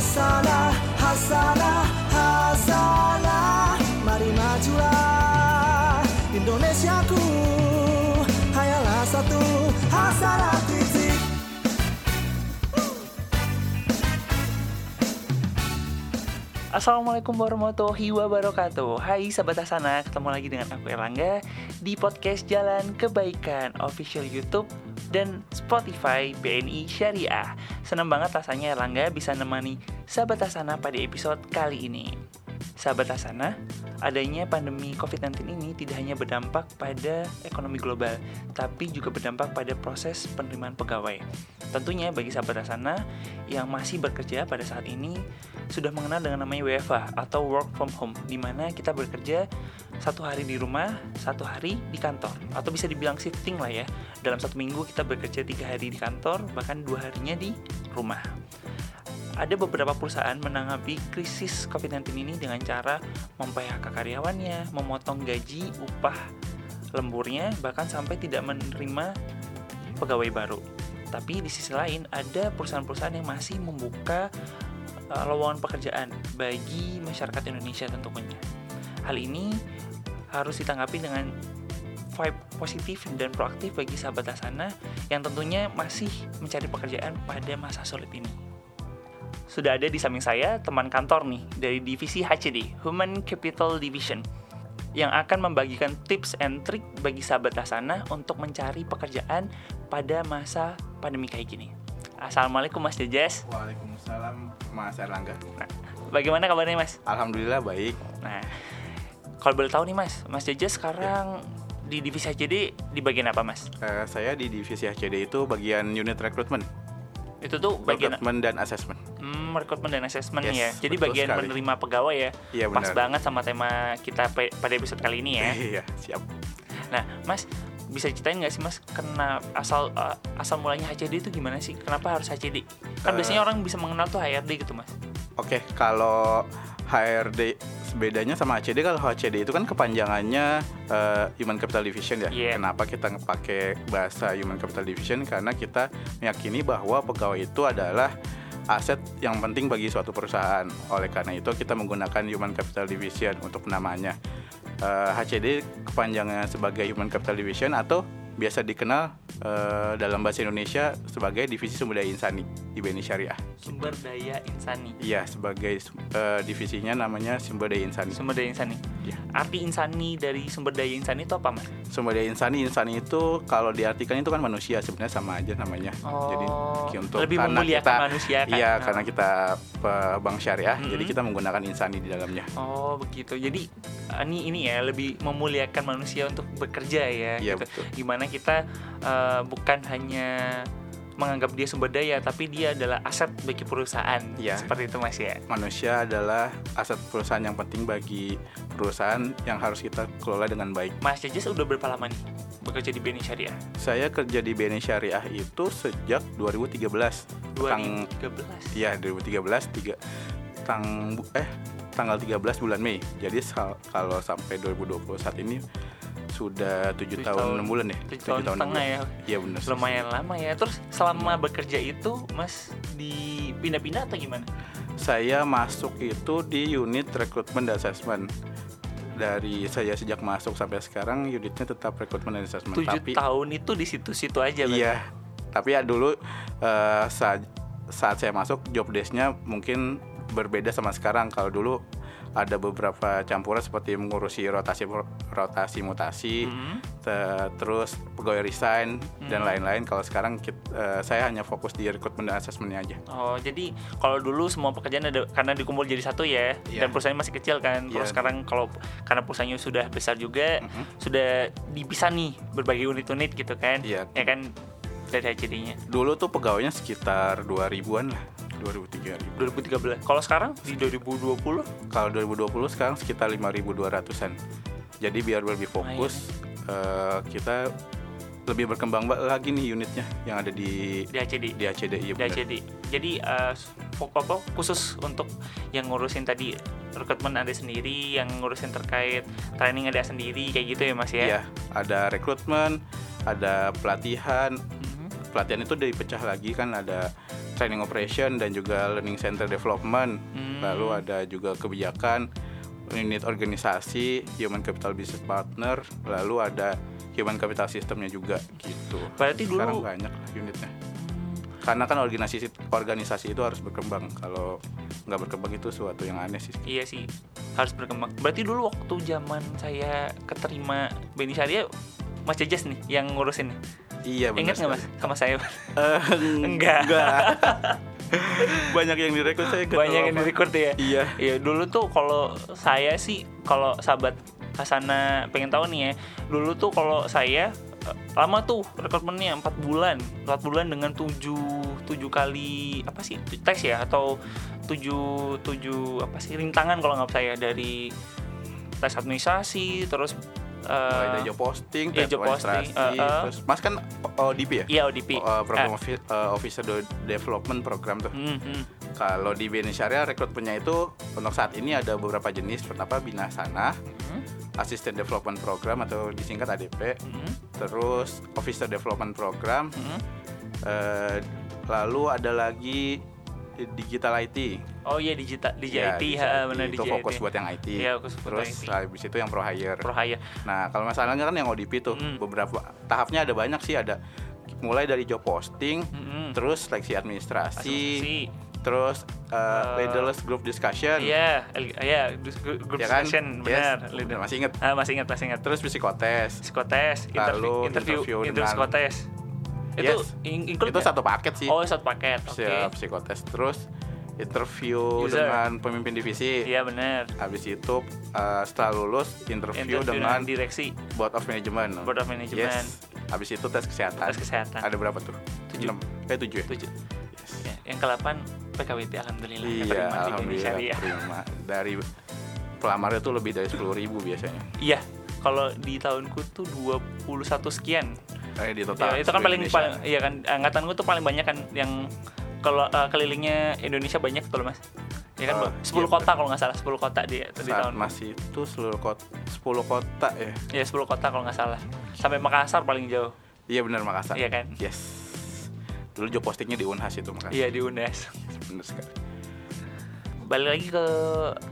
Hasanah, hasanah, hasanah hasanah Assalamualaikum warahmatullahi wabarakatuh. Hai Sahabat Asana, ketemu lagi dengan aku Erlangga Di podcast Jalan Kebaikan Official Youtube dan Spotify BNI Syariah. Senang banget rasanya Erlangga bisa nemani Sahabat Asana pada episode kali ini Sahabat Asana, adanya pandemi COVID-19 ini tidak hanya berdampak pada ekonomi global, tapi juga berdampak pada proses penerimaan pegawai. Tentunya bagi sahabat Asana yang masih bekerja pada saat ini sudah mengenal dengan namanya WFH atau work from home, di mana kita bekerja satu hari di rumah, satu hari di kantor, atau bisa dibilang shifting lah ya. Dalam satu minggu kita bekerja tiga hari di kantor, bahkan dua harinya di rumah ada beberapa perusahaan menanggapi krisis COVID-19 ini dengan cara mem-PHK karyawannya, memotong gaji, upah lemburnya, bahkan sampai tidak menerima pegawai baru. Tapi di sisi lain ada perusahaan-perusahaan yang masih membuka uh, lowongan pekerjaan bagi masyarakat Indonesia tentunya. Hal ini harus ditanggapi dengan vibe positif dan proaktif bagi sahabat Asana yang tentunya masih mencari pekerjaan pada masa sulit ini sudah ada di samping saya teman kantor nih dari divisi HCD, Human Capital Division, yang akan membagikan tips and trick bagi sahabat Asana untuk mencari pekerjaan pada masa pandemi kayak gini. Assalamualaikum Mas Jejes. Waalaikumsalam Mas Erlangga. Nah, bagaimana kabarnya Mas? Alhamdulillah baik. Nah, kalau boleh tahu nih Mas, Mas Jejes sekarang di divisi HCD di bagian apa Mas? Eh, saya di divisi HCD itu bagian unit rekrutmen, Itu tuh bagian rekrutmen dan assessment. Hmm, rekrutmen dan assessment Yes, ya. Jadi bagian sekali. menerima pegawai ya. Iya, Pas benar. banget sama tema kita pada episode kali ini ya. Iya, siap. Nah, Mas bisa ceritain nggak sih Mas kena asal uh, asal mulanya HCD itu gimana sih? Kenapa harus HCD? Kan Eh. biasanya orang bisa mengenal tuh HRD gitu Mas. Oke, kalau HRD bedanya sama HCD kalau HCD itu kan kepanjangannya eh, Human Capital Division ya. Iya. Kenapa kita pakai bahasa Human Capital Division? Karena kita meyakini bahwa pegawai itu adalah aset yang penting bagi suatu perusahaan. Oleh karena itu kita menggunakan Human Capital Division untuk namanya. Eh, HCD kepanjangannya sebagai Human Capital Division atau biasa dikenal eh, dalam bahasa Indonesia sebagai Divisi Sumber Daya Insani di BNI Syariah. Sumber daya insani. Iya, sebagai eh, divisinya namanya sumber daya insani. Sumber daya insani. Iya. Arti insani dari sumber daya insani itu apa Mas? Sumber daya insani, insani itu kalau diartikan itu kan manusia sebenarnya sama aja namanya. Jadi Oh, untuk lebih karena kita- manusia kan? Iya, Nah. karena kita eh, bank syariah, Mm-mm. jadi kita menggunakan insani di dalamnya. Oh begitu. Jadi uh, ini ini ya lebih memuliakan manusia untuk bekerja ya. Iya, gitu. betul. Gimana kita uh, bukan hanya menganggap dia sumber daya, tapi dia adalah aset bagi perusahaan. Iya. Seperti itu mas ya. Manusia adalah aset perusahaan yang penting bagi perusahaan yang harus kita kelola dengan baik. Mas Jajas udah berapa lama nih bekerja di BNI Syariah? Saya kerja di BNI Syariah itu sejak 2013. Tang- 2013. Iya 2013 tiga tang eh tanggal 13 bulan Mei. Jadi kalau sampai 2020 saat ini sudah tujuh tahun tahun- enam bulan ya. tujuh tahun enam setengah ya. Iya benar. Lumayan lama ya. Terus selama bekerja itu mas dipindah-pindah atau gimana? Saya masuk itu di unit rekrutmen dan assessment. Dari saya sejak masuk sampai sekarang unitnya tetap rekrutmen dan assessment. Tujuh Tapi tahun itu di situ-situ aja. iya. Tapi ya dulu eh, saat saat saya masuk job desk-nya mungkin berbeda sama sekarang. Kalau dulu ada beberapa campuran seperti mengurusi rotasi rotasi mutasi, Mhm. te- terus pegawai resign dan Hmm. lain-lain. Kalau sekarang kit- eh, saya hanya fokus di rekrutmen dan asesmennya aja. Oh, jadi kalau dulu semua pekerjaan ada karena dikumpul jadi satu ya, Iya. dan perusahaan masih kecil kan. Kalau Iya. sekarang kalau karena perusahaannya sudah besar juga, Mhm. sudah dipisah nih berbagai unit-unit gitu kan. Iya. Ya kan dari HCD-nya. Dulu tuh pegawainya sekitar 2000-an lah, 2000 3000. 2013. Kalau sekarang di 2020 Kalau 2020 sekarang sekitar 5200-an. Jadi biar lebih fokus eh, kita lebih berkembang ba- lagi nih unitnya yang ada di di HCD. di ACD Di iya benar. HCD. Jadi fok- apa, khusus untuk yang ngurusin tadi rekrutmen ada sendiri, yang ngurusin terkait training ada sendiri kayak gitu ya Mas ya. Iya, ada rekrutmen, ada pelatihan. Mhm. Pelatihan itu dipecah lagi kan ada training operation dan juga learning center development. Hmm. Lalu ada juga kebijakan unit organisasi, human capital business partner, lalu ada human capital systemnya juga gitu. Berarti dulu Sekarang banyak lah unitnya. Karena kan organisasi organisasi itu harus berkembang. Kalau nggak berkembang itu suatu yang aneh sih. Iya sih harus berkembang. Berarti dulu waktu zaman saya keterima Beni Syariah Mas Jajas nih yang ngurusin. Iya benar. Ingat nggak Mas sama saya? Eh, Enggak. banyak yang direkrut saya Banyak yang direcord ya. Iya. Iya dulu tuh kalau saya sih kalau sahabat Hasana pengen tahu nih ya. Dulu tuh kalau saya eh, lama tuh rekrutmennya 4 bulan. 4 bulan dengan 7 7 kali apa sih tes ya atau 7 7 apa sih rintangan kalau nggak saya dari tes administrasi terus Mulai dari job posting, iya, job posting, eh, eh. terus Mas kan ODP ya? iya ODP. Oh, eh, program Offi- eh, Officer De- Development Program tuh. hmm, hmm. Kalau di BNI Syariah rekrutmennya itu untuk saat ini ada beberapa jenis. Pertama Binasana, Hmm, Assistant Development Program atau disingkat ADP. hmm, Terus Officer Development Program. hmm. eh, lalu ada lagi Digital IT. Oh iya digital Ya, DJIT, digital ha, IT. benar itu fokus buat yang IT. Iya, fokus Terus IT. habis itu yang pro hire. Pro hire. Nah, kalau masalahnya kan yang ODP tuh Hmm. beberapa tahapnya ada banyak sih ada mulai dari job posting, Hmm. terus seleksi administrasi, Asumsi. terus uh, Eh, leaderless group discussion, Iya, el- iya, dus- group ya kan? discussion, Yes, benar. leader. masih inget. Ah, masih ingat, masih ingat. Terus psikotes. Psikotes, Lalu interview, interview, interview interview dengan- psikotes. Itu Yes. in- include Itu nggak? satu paket sih. Oh, satu paket. Oke. Siap, psikotes. Terus interview User. dengan pemimpin divisi. Iya, benar. Habis itu uh, setelah lulus interview, dengan direksi, board of management. board of management, Yes. Habis itu tes kesehatan. tes kesehatan. Ada berapa tuh? Tujuh. Enam. Eh tujuh ya? Tujuh. Yes. Ya, yang ke-8 PKWT alhamdulillah Iya, keterima di Beni alhamdulillah Syariah. terima. Dari pelamar itu lebih dari 10.000 ribu biasanya. Iya, kalau di tahunku tuh 21 sekian. Eh, di total. Ya, itu kan paling, paling iya kan angkatanku tuh paling banyak kan yang kalau eh, kelilingnya Indonesia banyak tuh loh, Mas. Ya kan, Oh, Bang? 10 iya, kota kalau nggak salah, 10 kota di, di Saat tahun. masih itu seluruh kota 10 kota ya. Ya 10 kota kalau nggak salah. Sampai Makassar paling jauh. Iya benar Makassar. Iya kan? Yes. Dulu job postingnya di Unhas itu Makassar. Iya di UNES. Benar sekali. Balik lagi ke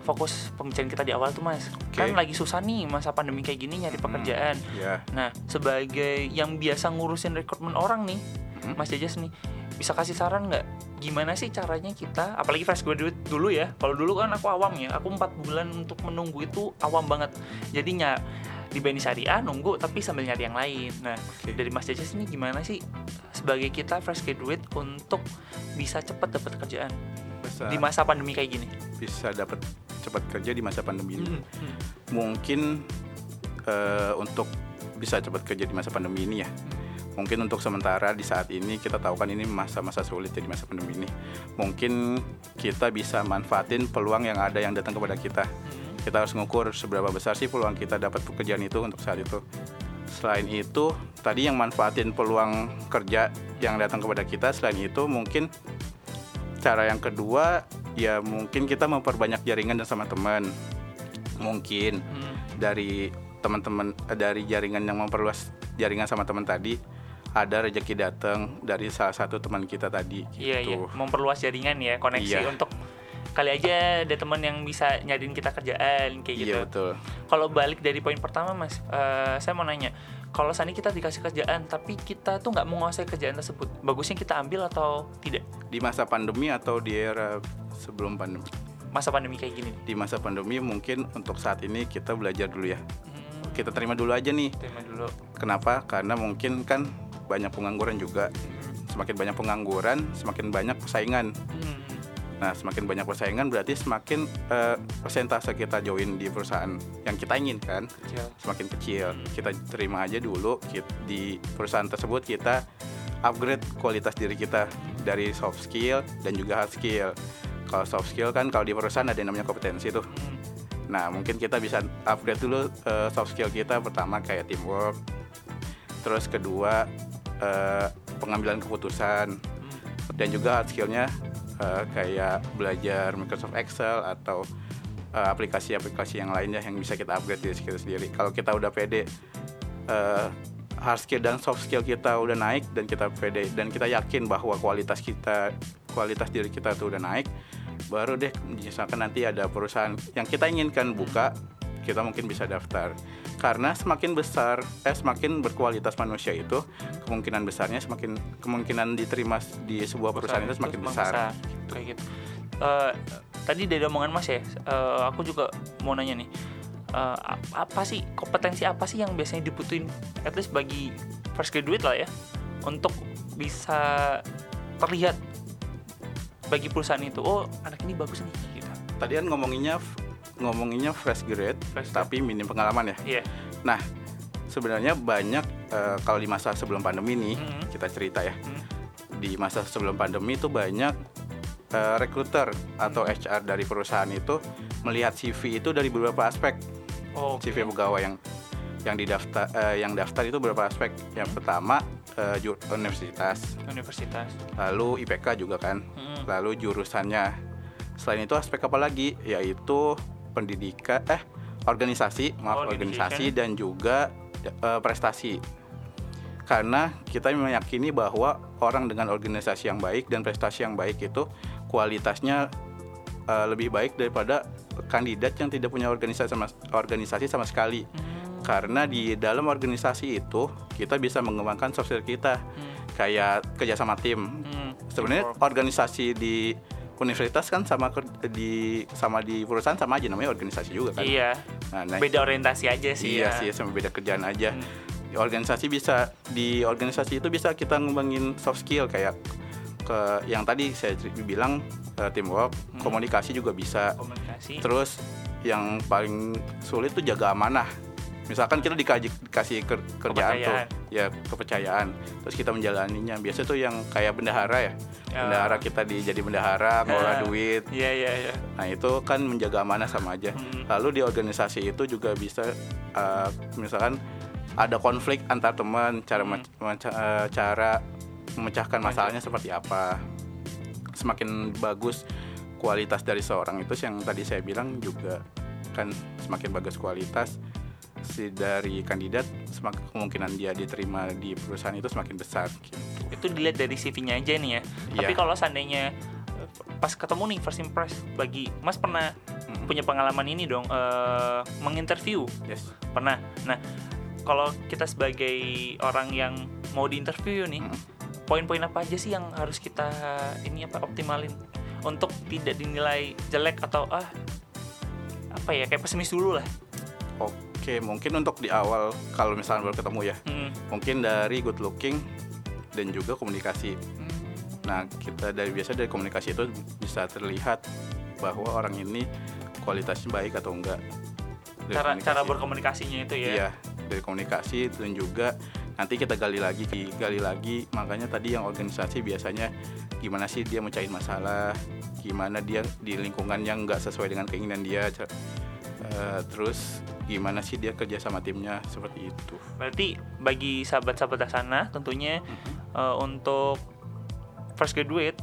fokus pembicaraan kita di awal tuh, Mas. Kan lagi susah nih masa pandemi kayak gini nyari pekerjaan. Iya. Nah, sebagai yang biasa ngurusin rekrutmen orang nih, Hmm. Mas Jajas nih, bisa kasih saran nggak? Gimana sih caranya kita, apalagi fresh graduate dulu ya. Kalau dulu kan aku awam ya, aku empat bulan untuk menunggu itu awam banget. Jadinya di Beni Syariah nunggu tapi sambil nyari yang lain. Nah, Oke. dari Mas Jajas ini gimana sih sebagai kita fresh graduate untuk bisa cepat dapat kerjaan Bisa, di masa pandemi kayak gini? bisa dapat cepat kerja di masa pandemi ini. Hmm, hmm. Mungkin eh, untuk bisa cepat kerja di masa pandemi ini ya. Mungkin untuk sementara di saat ini kita tahu kan ini masa-masa sulit ya di masa pandemi ini. Mungkin kita bisa manfaatin peluang yang ada yang datang kepada kita. Hmm. Kita harus mengukur seberapa besar sih peluang kita dapat pekerjaan itu untuk saat itu. Selain itu, tadi yang manfaatin peluang kerja yang datang kepada kita, selain itu mungkin cara yang kedua ya mungkin kita memperbanyak jaringan dan sama teman. Mungkin Hmm. dari teman-teman eh, dari jaringan yang memperluas jaringan sama teman tadi ada rezeki datang dari salah satu teman kita tadi Iya, iya. gitu. Memperluas jaringan ya, koneksi Iya. untuk kali aja ada teman yang bisa nyadiin kita kerjaan kayak gitu. Iya betul. Kalau balik dari poin pertama, Mas, eh, saya mau nanya, kalau saat ini kita dikasih kerjaan, tapi kita tuh nggak menguasai kerjaan tersebut, bagusnya kita ambil atau tidak? Di masa pandemi atau di era sebelum pandemi? Masa pandemi kayak gini. Di masa pandemi mungkin untuk saat ini kita belajar dulu ya. Hmm, Kita terima dulu aja nih. terima dulu. Kenapa? Karena mungkin kan banyak pengangguran juga. Semakin banyak pengangguran, semakin banyak persaingan. Hmm, Nah, semakin banyak persaingan berarti semakin eh, persentase kita join di perusahaan yang kita inginkan kecil. semakin kecil. Hmm. Kita terima aja dulu kit- di perusahaan tersebut kita upgrade kualitas diri kita dari soft skill dan juga hard skill. Kalau soft skill kan kalau di perusahaan ada yang namanya kompetensi tuh. Hmm, Nah, mungkin kita bisa upgrade dulu eh, soft skill kita pertama kayak teamwork. Terus kedua eh, pengambilan keputusan hmm, dan juga hard skillnya eh, kayak belajar Microsoft Excel atau eh, aplikasi-aplikasi yang lainnya yang bisa kita upgrade diri kita sendiri. Kalau kita udah pede eh, hard skill dan soft skill kita udah naik dan kita pede dan kita yakin bahwa kualitas kita kualitas diri kita tuh udah naik baru deh misalkan nanti ada perusahaan yang kita inginkan buka kita mungkin bisa daftar. Karena semakin besar eh semakin berkualitas manusia itu kemungkinan besarnya semakin kemungkinan diterima di sebuah perusahaan, itu semakin besar. kayak gitu. Eh, tadi dari omongan mas ya eh, aku juga mau nanya nih. Ap- apa sih kompetensi apa sih yang biasanya dibutuhin at least bagi fresh graduate lah ya untuk bisa terlihat bagi perusahaan itu oh anak ini bagus nih gitu. Tadi kan ngomonginnya ngomonginnya fresh grade Fresh grade. tapi minim pengalaman ya. iya Nah, sebenarnya banyak eh, kalau di masa sebelum pandemi nih Mhm. kita cerita ya. Hmm. Di masa sebelum pandemi itu banyak eh, rekruter atau Hmm. HR dari perusahaan itu melihat CV itu dari beberapa aspek. oh CV pegawai yang yang didaftar eh, yang daftar itu beberapa aspek. Yang pertama eh, ju- universitas, universitas lalu IPK juga kan, Hmm. lalu jurusannya. Selain itu aspek apa lagi? Yaitu pendidikan eh organisasi, maaf Oh, organisasi dan juga eh, prestasi. Karena kita meyakini bahwa orang dengan organisasi yang baik dan prestasi yang baik itu kualitasnya eh, lebih baik daripada kandidat yang tidak punya organisasi sama organisasi sama sekali. Hmm. Karena di dalam organisasi itu kita bisa mengembangkan soft skill kita Hmm. kayak kerja sama tim, Hmm. sebenarnya organisasi di universitas kan sama di sama di perusahaan sama aja namanya organisasi juga kan. iya Nah, nah, beda orientasi aja sih iya ya. sih sama beda kerjaan aja. Hmm. Di organisasi bisa di organisasi itu bisa kita ngembangin soft skill kayak ke yang tadi saya bilang eh, teamwork, Hmm. komunikasi juga bisa. komunikasi Terus yang paling sulit tuh jaga amanah. Misalkan kita dikaji, dikasih ker- kerjaan tuh, ya kepercayaan. Terus kita menjalaninya. Biasa tuh yang kayak bendahara ya. Ya. Bendahara kita di jadi bendahara, Ah. ngelola duit. iya iya iya Nah itu kan menjaga amanah sama aja. Hmm. Lalu di organisasi itu juga bisa, uh, misalkan ada konflik antar teman, cara Hmm. uh, cara memecahkan masalahnya seperti apa. Semakin bagus kualitas dari seorang itu yang tadi saya bilang juga kan semakin bagus kualitas si dari kandidat semakin kemungkinan dia diterima di perusahaan itu semakin besar gitu. itu dilihat dari CV-nya aja nih ya. Tapi Iya. kalau seandainya eh, pas ketemu nih first impress bagi Mas pernah Mm, punya pengalaman ini dong eh, menginterview yes. pernah. Nah kalau kita sebagai orang yang mau diinterview nih, Mm. poin-poin apa aja sih yang harus kita ini apa optimalin untuk tidak dinilai jelek atau ah apa ya kayak pesimis dulu lah. Oke, mungkin untuk di awal kalau misalnya baru ketemu ya, Hmm. mungkin dari good looking dan juga komunikasi. Nah, kita dari biasa dari komunikasi itu bisa terlihat bahwa orang ini kualitasnya baik atau enggak. Dari Cara komunikasi. cara berkomunikasinya itu ya. Iya, dari komunikasi dan juga nanti kita gali lagi, gali lagi. Makanya tadi yang organisasi biasanya gimana sih dia mecahin masalah, gimana dia di lingkungan yang nggak sesuai dengan keinginan dia, eh, terus gimana sih dia kerja sama timnya seperti itu. Berarti bagi sahabat-sahabat sana tentunya eh, untuk fresh graduate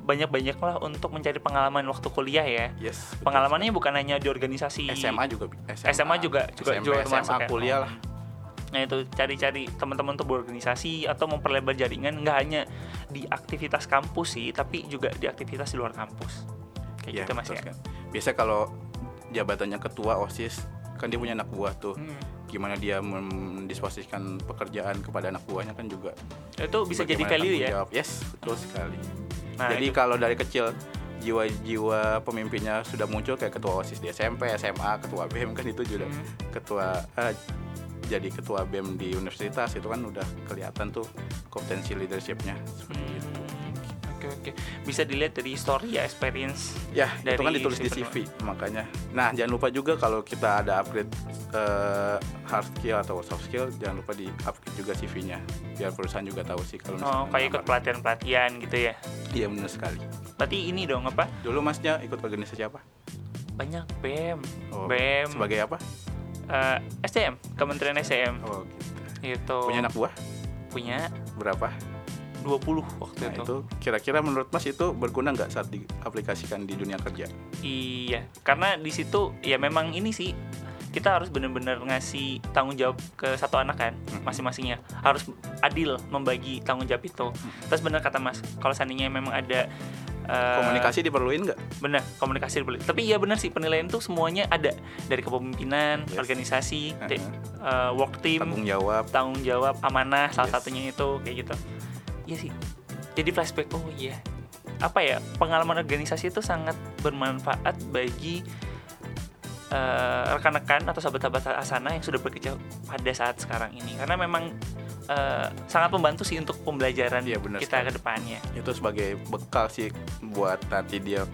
banyak-banyaklah untuk mencari pengalaman waktu kuliah ya. Yes. betul Pengalamannya bukan hanya di organisasi. SMA juga SMA juga- juga- SMP, juga SMA, termasuk ya? kuliah lah. Nah itu cari-cari teman-teman untuk berorganisasi atau memperlebar jaringan nggak hanya di aktivitas kampus sih, tapi juga di aktivitas di luar kampus. Kayak Iya, gitu mas betul ya. sekali. Biasa kalau jabatannya ketua OSIS kan dia punya anak buah tuh. Hmm. Gimana dia mendisposisikan pekerjaan kepada anak buahnya kan juga Itu bisa jadi value ya. jawab. Yes, betul sekali. Nah, Jadi itu. kalau dari kecil jiwa-jiwa pemimpinnya sudah muncul kayak ketua OSIS di SMP, SMA, ketua BEM kan itu juga Hmm. ketua eh, jadi ketua BEM di universitas itu kan udah kelihatan tuh kompetensi leadershipnya seperti itu. Oke oke, bisa dilihat dari story ya experience. Ya, itu kan Dari ditulis di CV makanya. Nah, jangan lupa juga kalau kita ada upgrade eh, hard skill atau soft skill, jangan lupa di upgrade juga CV-nya biar perusahaan juga tahu sih Oh kalau misalnya kayak ikut ngelamar. pelatihan-pelatihan gitu ya. Iya benar sekali. Berarti ini dong apa? Dulu masnya ikut organisasi apa? Banyak BEM, Oh, BEM, Sebagai apa? eh, SDM, Kementerian SDM Oh, gitu. itu Punya anak buah punya berapa? 20 waktu Nah, itu. itu kira-kira menurut Mas itu berguna nggak saat diaplikasikan di dunia kerja? Iya, karena di situ ya memang ini sih kita harus benar-benar ngasih tanggung jawab ke satu anak kan masing-masingnya harus adil membagi tanggung jawab itu terus benar kata mas kalau seandainya memang ada eh, Komunikasi diperluin nggak? benar komunikasi boleh tapi iya benar sih penilaian itu semuanya ada dari kepemimpinan Yes. organisasi te- eh, work team Tanggung jawab. tanggung jawab amanah salah Yes. satunya itu kayak gitu iya sih jadi flashback oh iya apa ya pengalaman organisasi itu sangat bermanfaat bagi eh, rekan-rekan atau sahabat-sahabat Asana yang sudah bekerja pada saat sekarang ini karena memang eh, sangat membantu sih untuk pembelajaran Iya, benar kita sekali. ke depannya Itu sebagai bekal sih buat nanti dia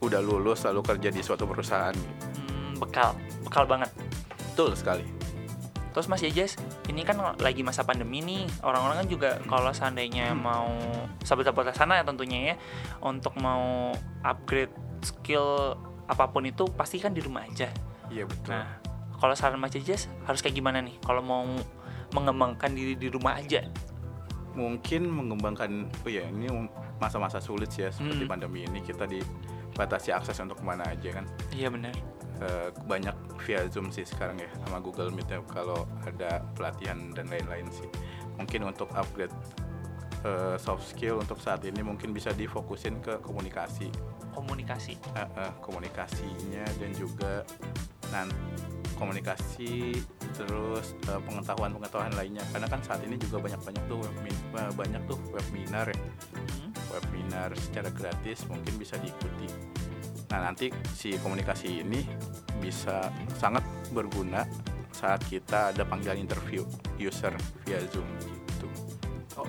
udah lulus lalu kerja di suatu perusahaan. Hmm, bekal bekal banget Betul sekali. Terus Mas Jajas, ini kan lagi masa pandemi nih, orang-orang kan juga kalau seandainya mau sahabat-sahabat sana ya tentunya ya, untuk mau upgrade skill apa pun itu pasti kan di rumah aja. Iya betul. Nah, kalau saran Mas Jajas harus kayak gimana nih? Kalau mau mengembangkan diri di rumah aja. mungkin mengembangkan oh ya ini masa-masa sulit sih ya seperti Hmm. pandemi ini kita dibatasi akses untuk ke mana aja kan Iya benar. Eh, banyak via zoom sih sekarang ya sama Google Meet ya kalau ada pelatihan dan lain-lain sih mungkin untuk upgrade eh, soft skill untuk saat ini mungkin bisa difokusin ke komunikasi Komunikasi. Eh, eh, komunikasinya dan juga nanti komunikasi terus eh, pengetahuan-pengetahuan lainnya karena kan saat ini juga banyak-banyak tuh eh, banyak tuh webinar ya Hmm. webinar secara gratis mungkin bisa diikuti. Nah nanti si komunikasi ini bisa sangat berguna saat kita ada panggilan interview user via Zoom gitu. Oh,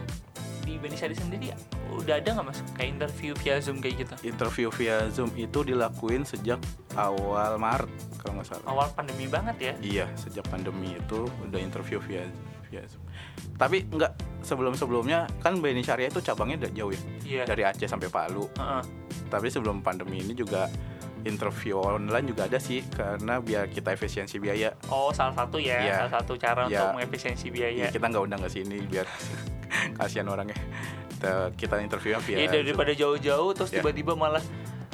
di Benisari sendiri udah ada nggak mas kayak interview via zoom kayak gitu? Interview via Zoom itu dilakuin sejak awal Maret kalau nggak salah. Awal pandemi banget ya. Iya sejak pandemi itu udah interview via via Zoom. Tapi nggak sebelum sebelumnya kan BNI Syariah itu cabangnya udah jauh ya Iya. dari Aceh sampai Palu. Heeh. tapi sebelum pandemi ini juga interview online juga ada sih karena biar kita efisiensi biaya Oh, salah satu ya, Iya. salah satu cara Iya. untuk mengefisiensi ya, biaya. kita nggak undang ke sini biar kasihan orangnya kita, kita interviewnya via Iya daripada jauh-jauh terus Ya. tiba-tiba malah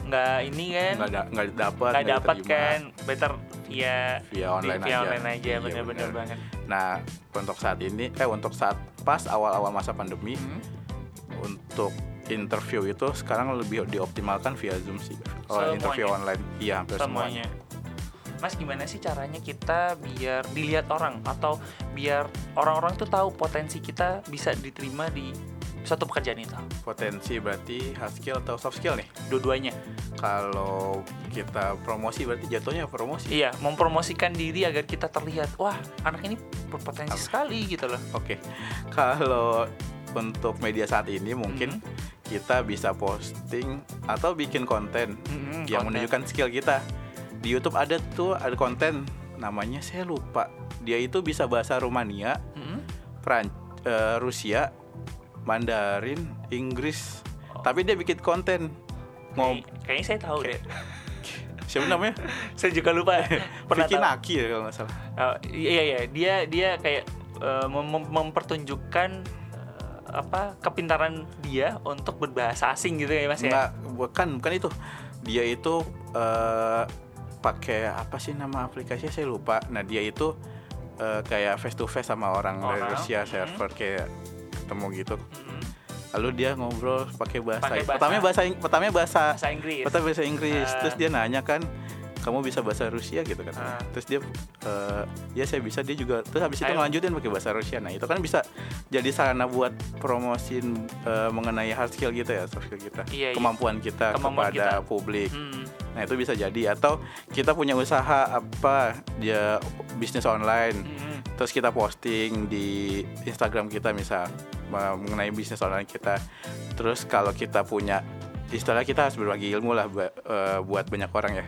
nggak ini kan, nggak da- nggak dapat nggak dapat kan, better via via online via aja online aja, Iya, bener-bener bener. banget. Nah untuk saat ini eh untuk saat pas awal-awal masa pandemi Hmm. untuk interview itu sekarang lebih dioptimalkan via zoom sih kalau Semuanya? interview online iya hampir semuanya Semuanya. Mas gimana sih caranya kita biar dilihat orang atau biar orang-orang tuh tahu potensi kita bisa diterima di suatu pekerjaan itu? potensi berarti hard skill atau soft skill nih Dua-duanya. kalau kita promosi berarti jatuhnya promosi Iya, mempromosikan diri agar kita terlihat, wah anak ini berpotensi sekali gitu loh. Oke, kalau untuk media saat ini Hmm. mungkin kita bisa posting atau bikin konten Mm-mm, yang konten. menunjukkan skill kita. Di YouTube ada tuh ada konten namanya saya lupa. Dia itu bisa bahasa Rumania, Mm-mm. Pran eh, Rusia, Mandarin, Inggris. Oh. Tapi dia bikin konten ngob Kayak- Kayaknya saya tahu deh. siapa namanya? saya juga lupa. Pernah Vicky. Naki ya kalau nggak salah. Oh, iya iya dia dia kayak eh, mem- mem- mempertunjukkan eh, apa kepintaran dia untuk berbahasa asing gitu ya mas ya. Enggak, bukan bukan itu. Dia itu eh, pakai apa sih nama aplikasinya saya lupa. Nah, dia itu eh, kayak face to face sama orang, dari Orang, Rusia server kayak ketemu gitu. Mm-mm. Lalu dia ngobrol pakai bahasa, bahasa- pertamanya bahasa pertamanya bahasa bahasa Inggris. pertama bahasa Inggris. Ah. Terus dia nanya kan kamu bisa bahasa Rusia gitu kan. Ah. Terus dia eh, ya saya bisa dia juga terus habis itu Ayo. ngelanjutin pakai bahasa Rusia. Nah, itu kan bisa jadi sarana buat promosin eh, mengenai hard skill kita ya, soft skill kita. Iya, iya. Kemampuan kita Kemampuan kepada kita. publik. Hmm. Nah, itu bisa jadi atau kita punya usaha apa dia bisnis online. Mm-mm. Terus kita posting di Instagram kita misal mengenai bisnis online kita. Terus kalau kita punya istilah kita harus berbagi ilmu lah bu- eh, buat banyak orang ya.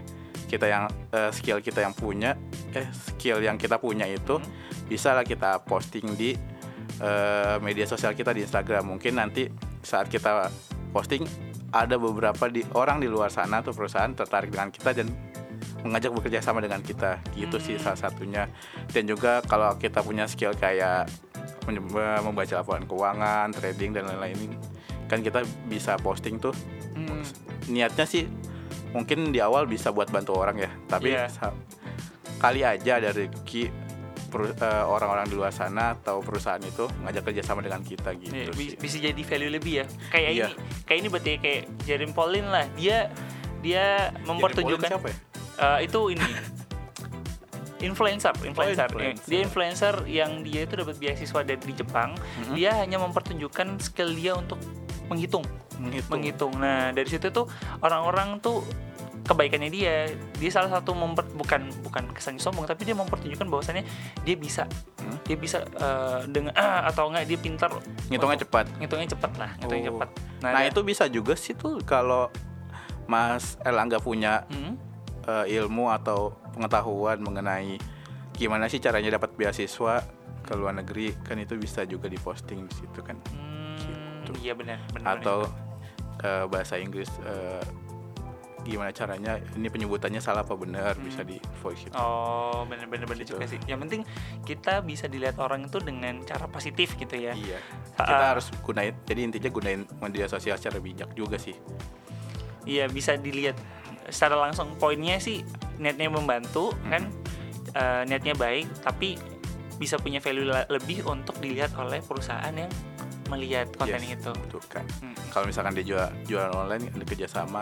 Kita yang eh, skill kita yang punya eh skill yang kita punya itu Hmm. bisa lah kita posting di eh, media sosial kita di Instagram. Mungkin nanti saat kita posting ada beberapa di orang di luar sana atau perusahaan tertarik dengan kita dan mengajak bekerja sama dengan kita gitu sih Hmm. salah satunya dan juga kalau kita punya skill kayak membaca laporan keuangan trading dan lain-lain kan kita bisa posting tuh Hmm. niatnya sih mungkin di awal bisa buat bantu orang ya tapi sa- kali aja ada rezeki peru- eh, orang-orang di luar sana atau perusahaan itu ngajak kerjasama dengan kita gitu Iya, sih. bi- bisa jadi value lebih ya kayak Iya. ini kayak ini berarti kayak Jeremy Pauline lah dia dia mempertunjukkan Jadi, siapa ya? Eh, itu ini influencer influencer Oh, influencer. dia influencer yang dia itu dapat beasiswa dari Jepang Mhm. dia hanya mempertunjukkan skill dia untuk menghitung Menghitung. menghitung nah dari situ tuh orang-orang tuh kebaikannya dia dia salah satu memper bukan bukan kesannya sombong tapi dia mempertunjukkan bahwasannya dia bisa Hmm. dia bisa eh, dengan ah, atau enggak dia pintar Ngitungnya untuk- cepat. ngitungnya cepat lah ngitungnya Oh. cepat Nah, dia- itu bisa juga sih tuh kalau Mas Erlangga punya Hmm, eh, ilmu atau pengetahuan mengenai gimana sih caranya dapat beasiswa ke luar negeri kan itu bisa juga diposting di situ kan hmm, Gitu. iya benar benar atau eh, bahasa Inggris eh, gimana caranya ini penyebutannya salah apa benar Hmm. bisa di voice itu Oh, bener-bener bener Gitu. juga sih. Yang penting kita bisa dilihat orang itu dengan cara positif gitu ya. iya kita ah. harus gunain jadi intinya gunain media sosial secara bijak juga sih Iya, bisa dilihat secara langsung poinnya sih niatnya membantu Hmm. kan eh, niatnya baik, tapi bisa punya value lebih untuk dilihat oleh perusahaan yang melihat konten Yes, itu. betul kan Hmm. kalau misalkan dia jual jualan online ada kerjasama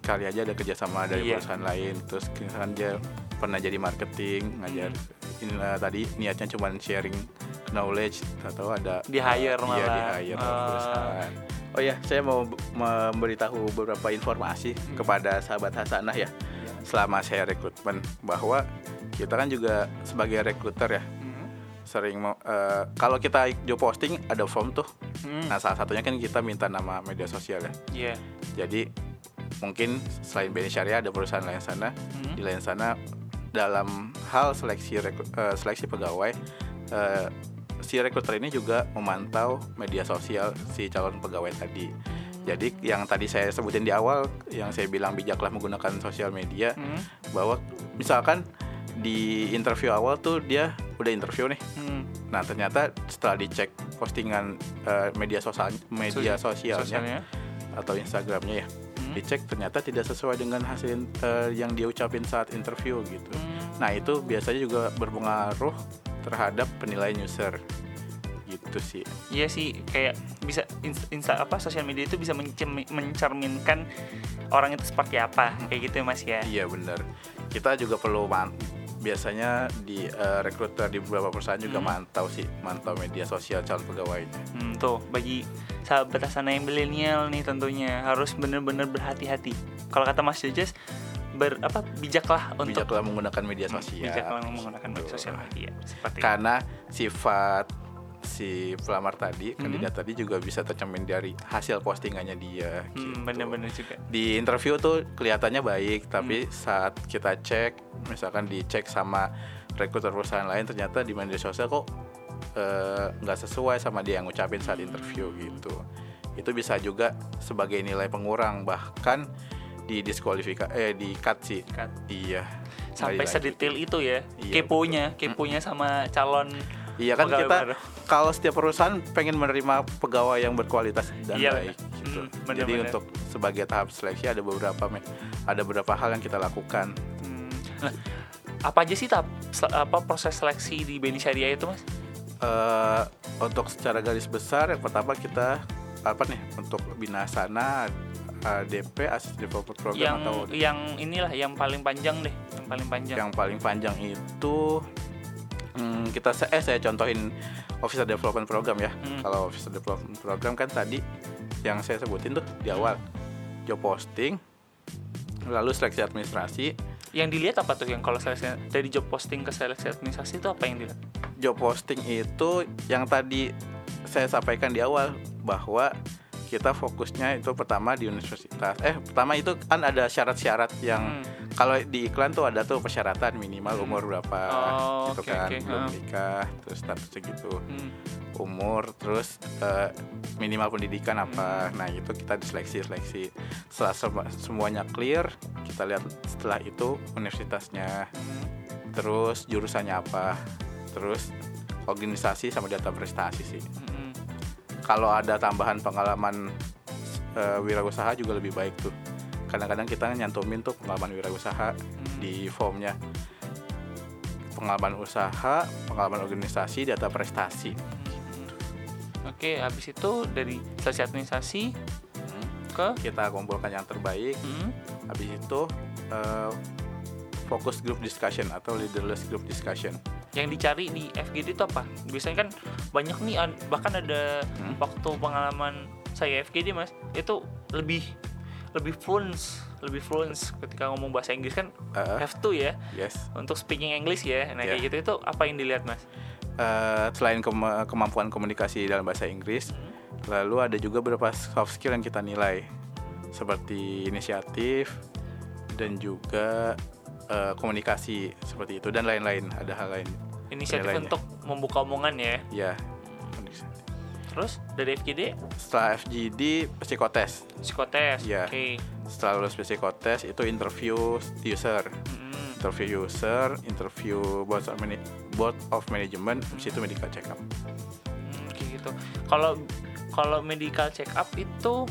kali aja ada kerjasama dari Iya. perusahaan lain terus misalkan dia pernah jadi marketing ngajar Hmm. ini lah, tadi niatnya cuma sharing knowledge atau ada Di hire iya, malah. di hire perusahaan oh ya saya mau memberitahu beberapa informasi Hmm. kepada sahabat Hasanah ya selama saya rekrutmen bahwa kita kan juga sebagai rekruter ya Hmm. sering mau- eh, kalau kita job posting ada form tuh Hmm. Nah salah satunya kan kita minta nama media sosial ya. Iya. Jadi mungkin selain BNI Syariah ada perusahaan lain sana Hmm. di lain sana dalam hal seleksi eh, seleksi pegawai eh, si rekruter ini juga memantau media sosial si calon pegawai tadi. Jadi yang tadi saya sebutin di awal yang saya bilang bijaklah menggunakan sosial media Hmm. bahwa misalkan di interview awal tuh dia udah interview nih. Hmm. Nah ternyata setelah dicek postingan eh, media sosial media sosialnya Sosialnya. atau Instagramnya ya Hmm. dicek ternyata tidak sesuai dengan hasil eh, yang dia ucapin saat interview gitu. Hmm. Nah itu biasanya juga berpengaruh terhadap penilaian user gitu sih. Iya sih kayak bisa ins- insta apa sosial media itu bisa mencerminkan orang itu seperti apa kayak gitu ya Mas ya. Iya benar. Kita juga perlu man biasanya di eh, rekruter di beberapa perusahaan juga Hmm. mantau sih mantau media sosial calon pegawainya. Hmm, tuh bagi sahabat sana yang milenial nih tentunya harus bener-bener berhati-hati. Kalau kata Mas Jojes ber apa bijaklah untuk Bijaklah menggunakan media Hmm, sosial. bijaklah menggunakan media sosial media seperti karena sifat si pelamar tadi Hmm. kandidat tadi juga bisa tercermin dari hasil postingannya dia gitu. Hmm, bener-bener juga. di interview tuh kelihatannya baik tapi Hmm. saat kita cek misalkan dicek sama rekruter perusahaan lain ternyata di media sosial kok eh, nggak sesuai sama dia yang ngucapin saat interview gitu itu bisa juga sebagai nilai pengurang bahkan di diskualifikasi eh di cut sih Cut. iya Sampai sedetail itu ya. Iya, keponya, keponya sama calon Iya kan pegawai kita baru. kalau setiap perusahaan pengen menerima pegawai yang berkualitas dan Iya, baik gitu. Hmm, bener, Jadi bener. untuk sebagai tahap seleksi ada beberapa ada beberapa hal yang kita lakukan. Hmm. Nah, apa aja sih tahap apa proses seleksi di Beni Syariah itu, Mas? Eh, untuk secara garis besar yang pertama kita apa nih untuk binasana ADP Assist Developer Program yang atau yang inilah yang paling panjang deh, yang paling panjang. yang paling panjang itu hmm, kita se- eh saya contohin Officer Development Program ya. Hmm. Kalau Officer Development Program kan tadi yang saya sebutin tuh di awal job posting, lalu seleksi administrasi. Yang dilihat apa tuh yang kalau seleksi dari job posting ke seleksi administrasi itu apa yang dilihat? Job posting itu yang tadi saya sampaikan di awal bahwa kita fokusnya itu pertama di universitas. Eh, pertama itu kan ada syarat-syarat yang Hmm. kalau di iklan tuh ada tuh persyaratan minimal Hmm. umur berapa Oh, gitu oke, kan, oke, belum ha. menikah, terus statusnya gitu. Hmm. umur terus eh, minimal pendidikan apa nah itu kita diseleksi seleksi setelah sem- semuanya clear kita lihat setelah itu universitasnya Hmm. terus jurusannya apa terus organisasi sama data prestasi sih Hmm. Kalau ada tambahan pengalaman eh, wirausaha juga lebih baik tuh kadang-kadang kita nyantumin tuh pengalaman wirausaha Hmm. di formnya pengalaman usaha, pengalaman organisasi, data prestasi. Oke, habis itu dari seleksi administrasi Hmm. ke Kita kumpulkan yang terbaik. hmm, Habis itu eh, focus group discussion atau leaderless group discussion. Yang dicari di FGD itu apa? Biasanya kan banyak nih an- bahkan ada Hmm. waktu pengalaman saya FGD Mas, itu lebih lebih fluent, lebih fluent ketika ngomong bahasa Inggris kan Eh, have to ya yes. untuk speaking English ya. Nah, kayak Yeah. gitu itu apa yang dilihat Mas? Eh, selain kema- kemampuan komunikasi dalam bahasa Inggris, lalu ada juga beberapa soft skill yang kita nilai, seperti inisiatif dan juga eh, komunikasi seperti itu dan lain-lain. Ada hal lain. Inisiatif Penilaiannya. untuk membuka omongan ya. Ya. Terus dari FGD Setelah FGD psikotest. psikotes. Iya. Oke. Setelah lulus psikotest itu interview user. Mm-mm. Interview user, interview board of, mana- board of management, habis itu medical check up. Kayak gitu. Kalau kalau medical check up itu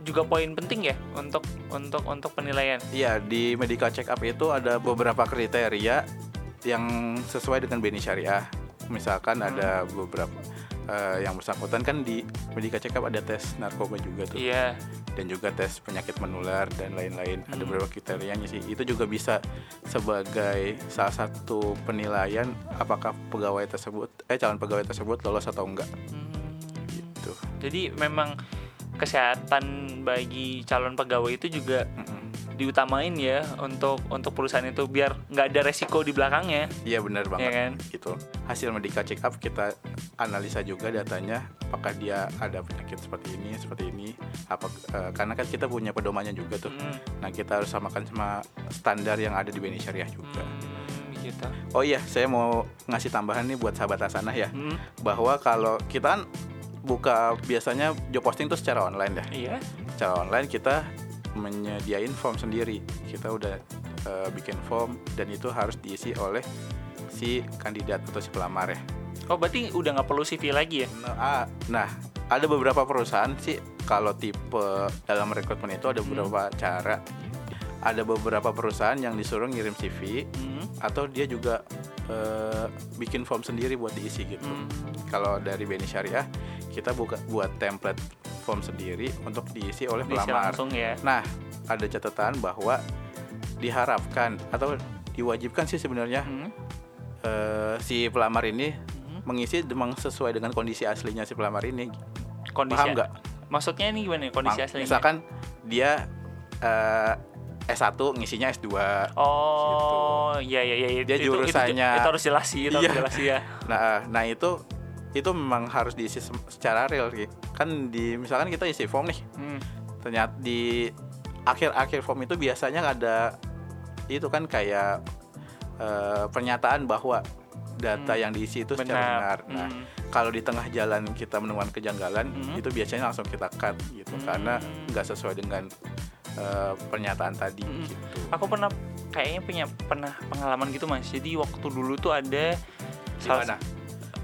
juga poin penting ya untuk untuk untuk penilaian. Iya, di medical check up itu ada beberapa kriteria yang sesuai dengan BNI Syariah. Misalkan Hmm. ada beberapa eh, yang bersangkutan kan di medical check up ada tes narkoba juga tuh Iya. dan juga tes penyakit menular dan lain-lain. Ada Hmm. beberapa kriterianya sih. Itu juga bisa sebagai salah satu penilaian apakah pegawai tersebut eh calon pegawai tersebut lolos atau enggak Hmm, gitu. jadi memang kesehatan bagi calon pegawai itu juga Mm-mm. diutamain ya untuk untuk perusahaan itu biar nggak ada resiko di belakangnya. Iya benar banget. Iya kan? Gitu. Hasil medical check up kita analisa juga datanya apakah dia ada penyakit seperti ini, seperti ini. Apa eh, karena kan kita punya pedomannya juga tuh. Hmm, Nah, kita harus samakan sama standar yang ada di BNI Syariah juga. hmm, gitu. Oh iya, saya mau ngasih tambahan nih buat sahabat Hasanah ya. Hmm, Bahwa kalau kita kan buka biasanya job posting tuh secara online ya. iya. Secara online kita menyediain form sendiri. Kita udah eh, bikin form dan itu harus diisi oleh si kandidat atau si pelamar ya. Oh berarti udah nggak perlu CV lagi ya? Nah, ah, nah, ada beberapa perusahaan sih kalau tipe dalam rekrutmen itu ada Hmm. beberapa cara. Ada beberapa perusahaan yang disuruh ngirim CV Hmm, atau dia juga eh, bikin form sendiri buat diisi gitu. hmm, Kalau dari BNI Syariah kita buka buat template form sendiri untuk diisi oleh bisa pelamar. langsung ya. Nah, ada catatan bahwa diharapkan atau diwajibkan sih sebenarnya Hmm, eh, si pelamar ini hmm. mengisi memang sesuai dengan kondisi aslinya si pelamar ini. Kondisi Paham nggak? Maksudnya ini gimana nih kondisi Mang- aslinya? Misalkan dia eh, S1 ngisinya S2. Oh, iya iya iya. Gitu. Dia Itu- itu- jurusannya- Itu, harus jelas sih, itu harus Iya. jelas sih ya. Nah, nah itu itu memang harus diisi secara real Ki. kan di misalkan kita isi form nih Hmm. ternyata di akhir-akhir form itu biasanya ada itu kan kayak eh, pernyataan bahwa data Hmm. yang diisi itu secara benar. Nah, Hmm. kalau di tengah jalan kita menemukan kejanggalan, Hmm. itu biasanya langsung kita cut gitu Hmm. karena nggak sesuai dengan eh, pernyataan tadi Hmm. gitu. Aku pernah kayaknya punya pernah pengalaman gitu mas. Jadi waktu dulu tuh ada salah- Gimana?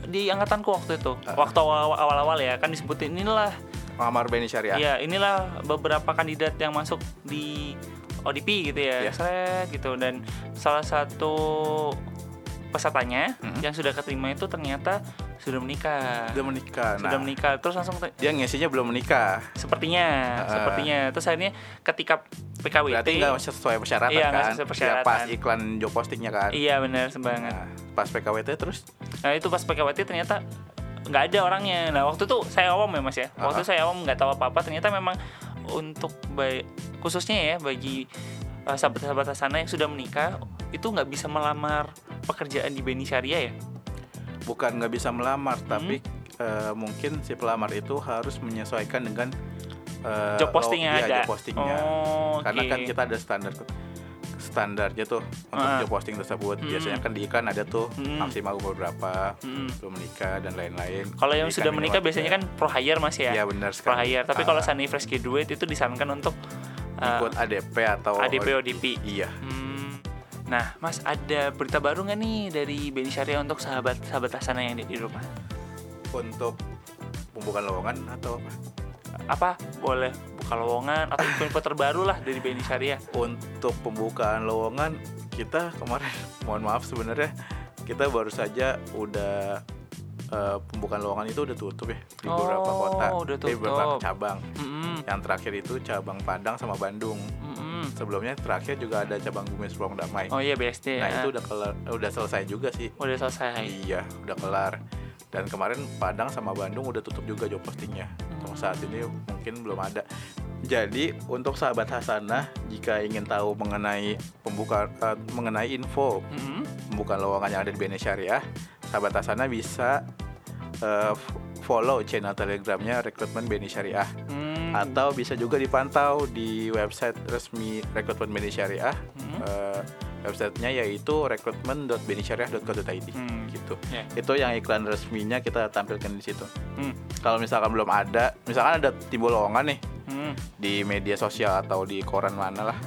di angkatanku waktu itu, Ah. waktu awal- awal-awal ya kan disebutin inilah, Muhammad Beni Syariah. ya inilah beberapa kandidat yang masuk di ODP gitu ya, Iya. Seret gitu dan salah satu pesertanya Hmm. yang sudah keterima itu ternyata sudah menikah. Sudah menikah. Sudah Nah, menikah terus langsung dia ngisinya belum menikah. sepertinya Ah. sepertinya terus akhirnya ketika PKWT Berarti nggak sesuai persyaratan Iya, kan? sesuai Ya, persyaratan. pas iklan job postingnya kan. iya benar sembanget Nah, pas PKWT terus Nah itu pas PKWT ternyata nggak ada orangnya. Nah waktu itu saya awam ya mas ya. Waktu Ah. saya awam nggak tahu apa apa. Ternyata memang untuk baik khususnya ya bagi uh, sahabat-sahabat sana yang sudah menikah itu nggak bisa melamar pekerjaan di Beni Syariah ya. Bukan nggak bisa melamar, Hmm. tapi eh, mungkin si pelamar itu harus menyesuaikan dengan eh, Job posting yang lo- iya, ada. job postingnya. Oh, Karena oke. kan kita ada standar standarnya tuh untuk Ah. job posting tersebut. Hmm. Biasanya kan di iklan ada tuh Hmm. maksimal umur berapa, Mm. belum menikah dan lain-lain. Kalau yang sudah menikah biasanya kan pro hire mas ya. Iya benar pro sekali. hire. Tapi Ah, kalau seandainya fresh graduate itu disarankan untuk uh, ikut ADP atau ADP ODP. Iya. Hmm. Nah, Mas ada berita baru nggak nih dari Beni Syariah untuk sahabat-sahabat Asana yang di rumah? Untuk pembukaan lowongan atau apa? Apa boleh buka lowongan atau info-info terbaru lah dari Beni Syariah? Untuk pembukaan lowongan kita kemarin mohon maaf sebenarnya kita baru saja udah eh, pembukaan lowongan itu udah tutup ya di Oh, beberapa kota, udah di beberapa tutup. cabang. Mm-mm, Yang terakhir itu cabang Padang sama Bandung. Mm-mm. Sebelumnya terakhir juga ada cabang Bumi Serpong Damai. Oh iya BSD. Nah ya. itu udah kelar, udah selesai juga sih. udah selesai. Iya, udah kelar. Dan kemarin Padang sama Bandung udah tutup juga job postingnya. Hmm. Untuk saat ini mungkin belum ada. Jadi untuk sahabat Hasanah, jika ingin tahu mengenai pembuka eh, mengenai info Mm-mm. pembukaan lowongan yang ada di BNI Syariah, sahabat Hasanah bisa eh, f- follow channel telegramnya rekrutmen BNI Syariah Hmm. atau bisa juga dipantau di website resmi rekrutmen BNI Syariah. Hmm. Eh, websitenya yaitu rekrutmen.benisyariah.co.id Hmm. gitu. Ya. Itu yang iklan resminya kita tampilkan di situ. Hmm. Kalau misalkan belum ada, misalkan ada timbul lowongan nih Hmm. di media sosial atau di koran mana lah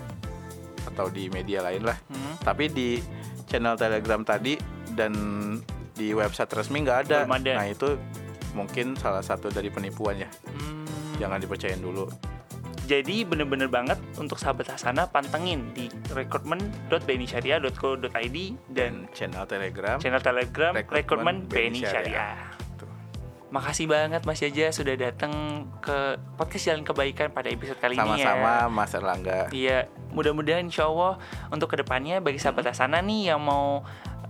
atau di media lain lah. Hmm. Tapi di channel Telegram tadi dan di website resmi nggak ada. Ada. Nah itu mungkin salah satu dari penipuan ya. Hmm. Jangan dipercayain dulu. Jadi bener-bener banget untuk sahabat Hasanah pantengin di rekrutmen.bnisyariah.co.id dan Dan channel Telegram. channel Telegram Rekrutmen BNI BNI Syariah. Tuh. Makasih banget Mas Jaja sudah datang ke podcast Jalan Kebaikan pada episode kali ini ya. Sama-sama Mas Erlangga. Iya, mudah-mudahan insya Allah untuk ke depannya bagi sahabat Hasanah nih yang mau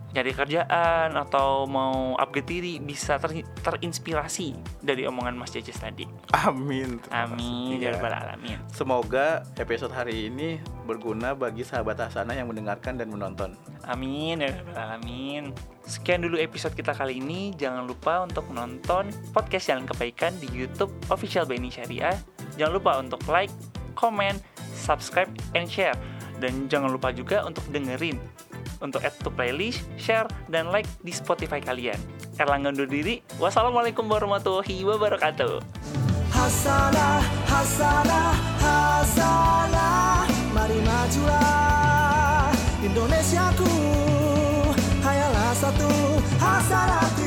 nyari kerjaan atau mau upgrade diri bisa ter- terinspirasi dari omongan Mas Jajas tadi. Amin. Amin ya rabbal alamin. Semoga episode hari ini berguna bagi sahabat Hasanah yang mendengarkan dan menonton. Amin ya rabbal alamin. Sekian dulu episode kita kali ini. Jangan lupa untuk menonton podcast Jalan Kebaikan di YouTube Official BNI Syariah. Jangan lupa untuk like, comment, subscribe, and share. Dan jangan lupa juga untuk dengerin untuk add to playlist, share, dan like di Spotify kalian. Erlangga undur diri. Wassalamualaikum warahmatullahi wabarakatuh. Hasanah, hasanah, hasanah Mari majulah Indonesiaku Hayalah satu Hasanah